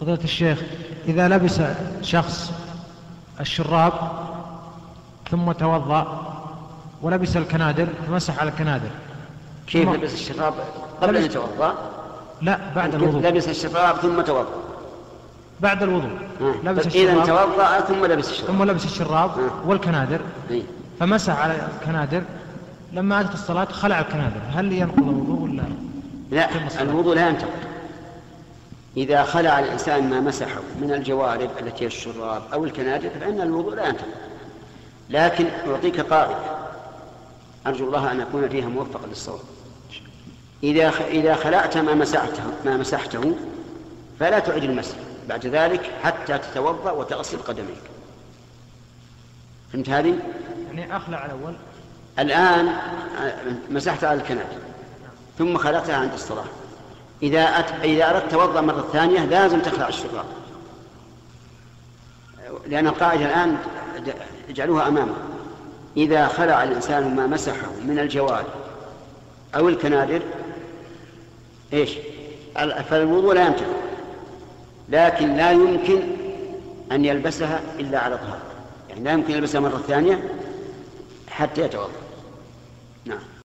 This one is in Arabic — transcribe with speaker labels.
Speaker 1: فضيلة الشيخ إذا لبس شخص الشراب ثم توضأ ولبس الكنادر فمسح على الكنادر.
Speaker 2: كيف لبس الشراب؟ قبل أن يتوضأ؟
Speaker 1: لا بعد الوضوء.
Speaker 2: لبس الشراب ثم توضأ.
Speaker 1: بعد الوضوء. لبس
Speaker 2: إذا
Speaker 1: الشراب
Speaker 2: توضأ ثم لبس الشراب.
Speaker 1: ثم لبس الشراب
Speaker 2: آه.
Speaker 1: والكنادر. فمسح على الكنادر. لما أتت الصلاة خلع الكنادر. هل ينقض الوضوء ولا
Speaker 2: لا. الوضوء لا ينتقض. إذا خلع الإنسان ما مسحه من الجوارب التي هي الشراب أو الكنادر فإن الوضوء لا ينتقض لكن أعطيك قاعدة. أرجو الله أن أكون فيها موفقا للصواب. إذا. إذا خلعت ما مسحته ما مسحته فلا تعد المسح. بعد ذلك حتى تتوضأ وتغسل قدميك. فهمت هذه؟
Speaker 1: يعني أخلع الأول.
Speaker 2: الآن مسحت على الكنادر ثم خلعتها عند الصلاة. إذا أت... إذا أردت توضأ مرة ثانية لازم تخلع الشراب لأن القاعدة الآن اجعلوها أمامك إذا خلع الإنسان ما مسحه من الجوارح أو الكنادر إيش؟ ال- فالوضوء لا ينتهي لكن لا يمكن أن يلبسها إلا على طهارة يعني لا يمكن يلبسها مرة ثانية حتى يتوضأ. نعم.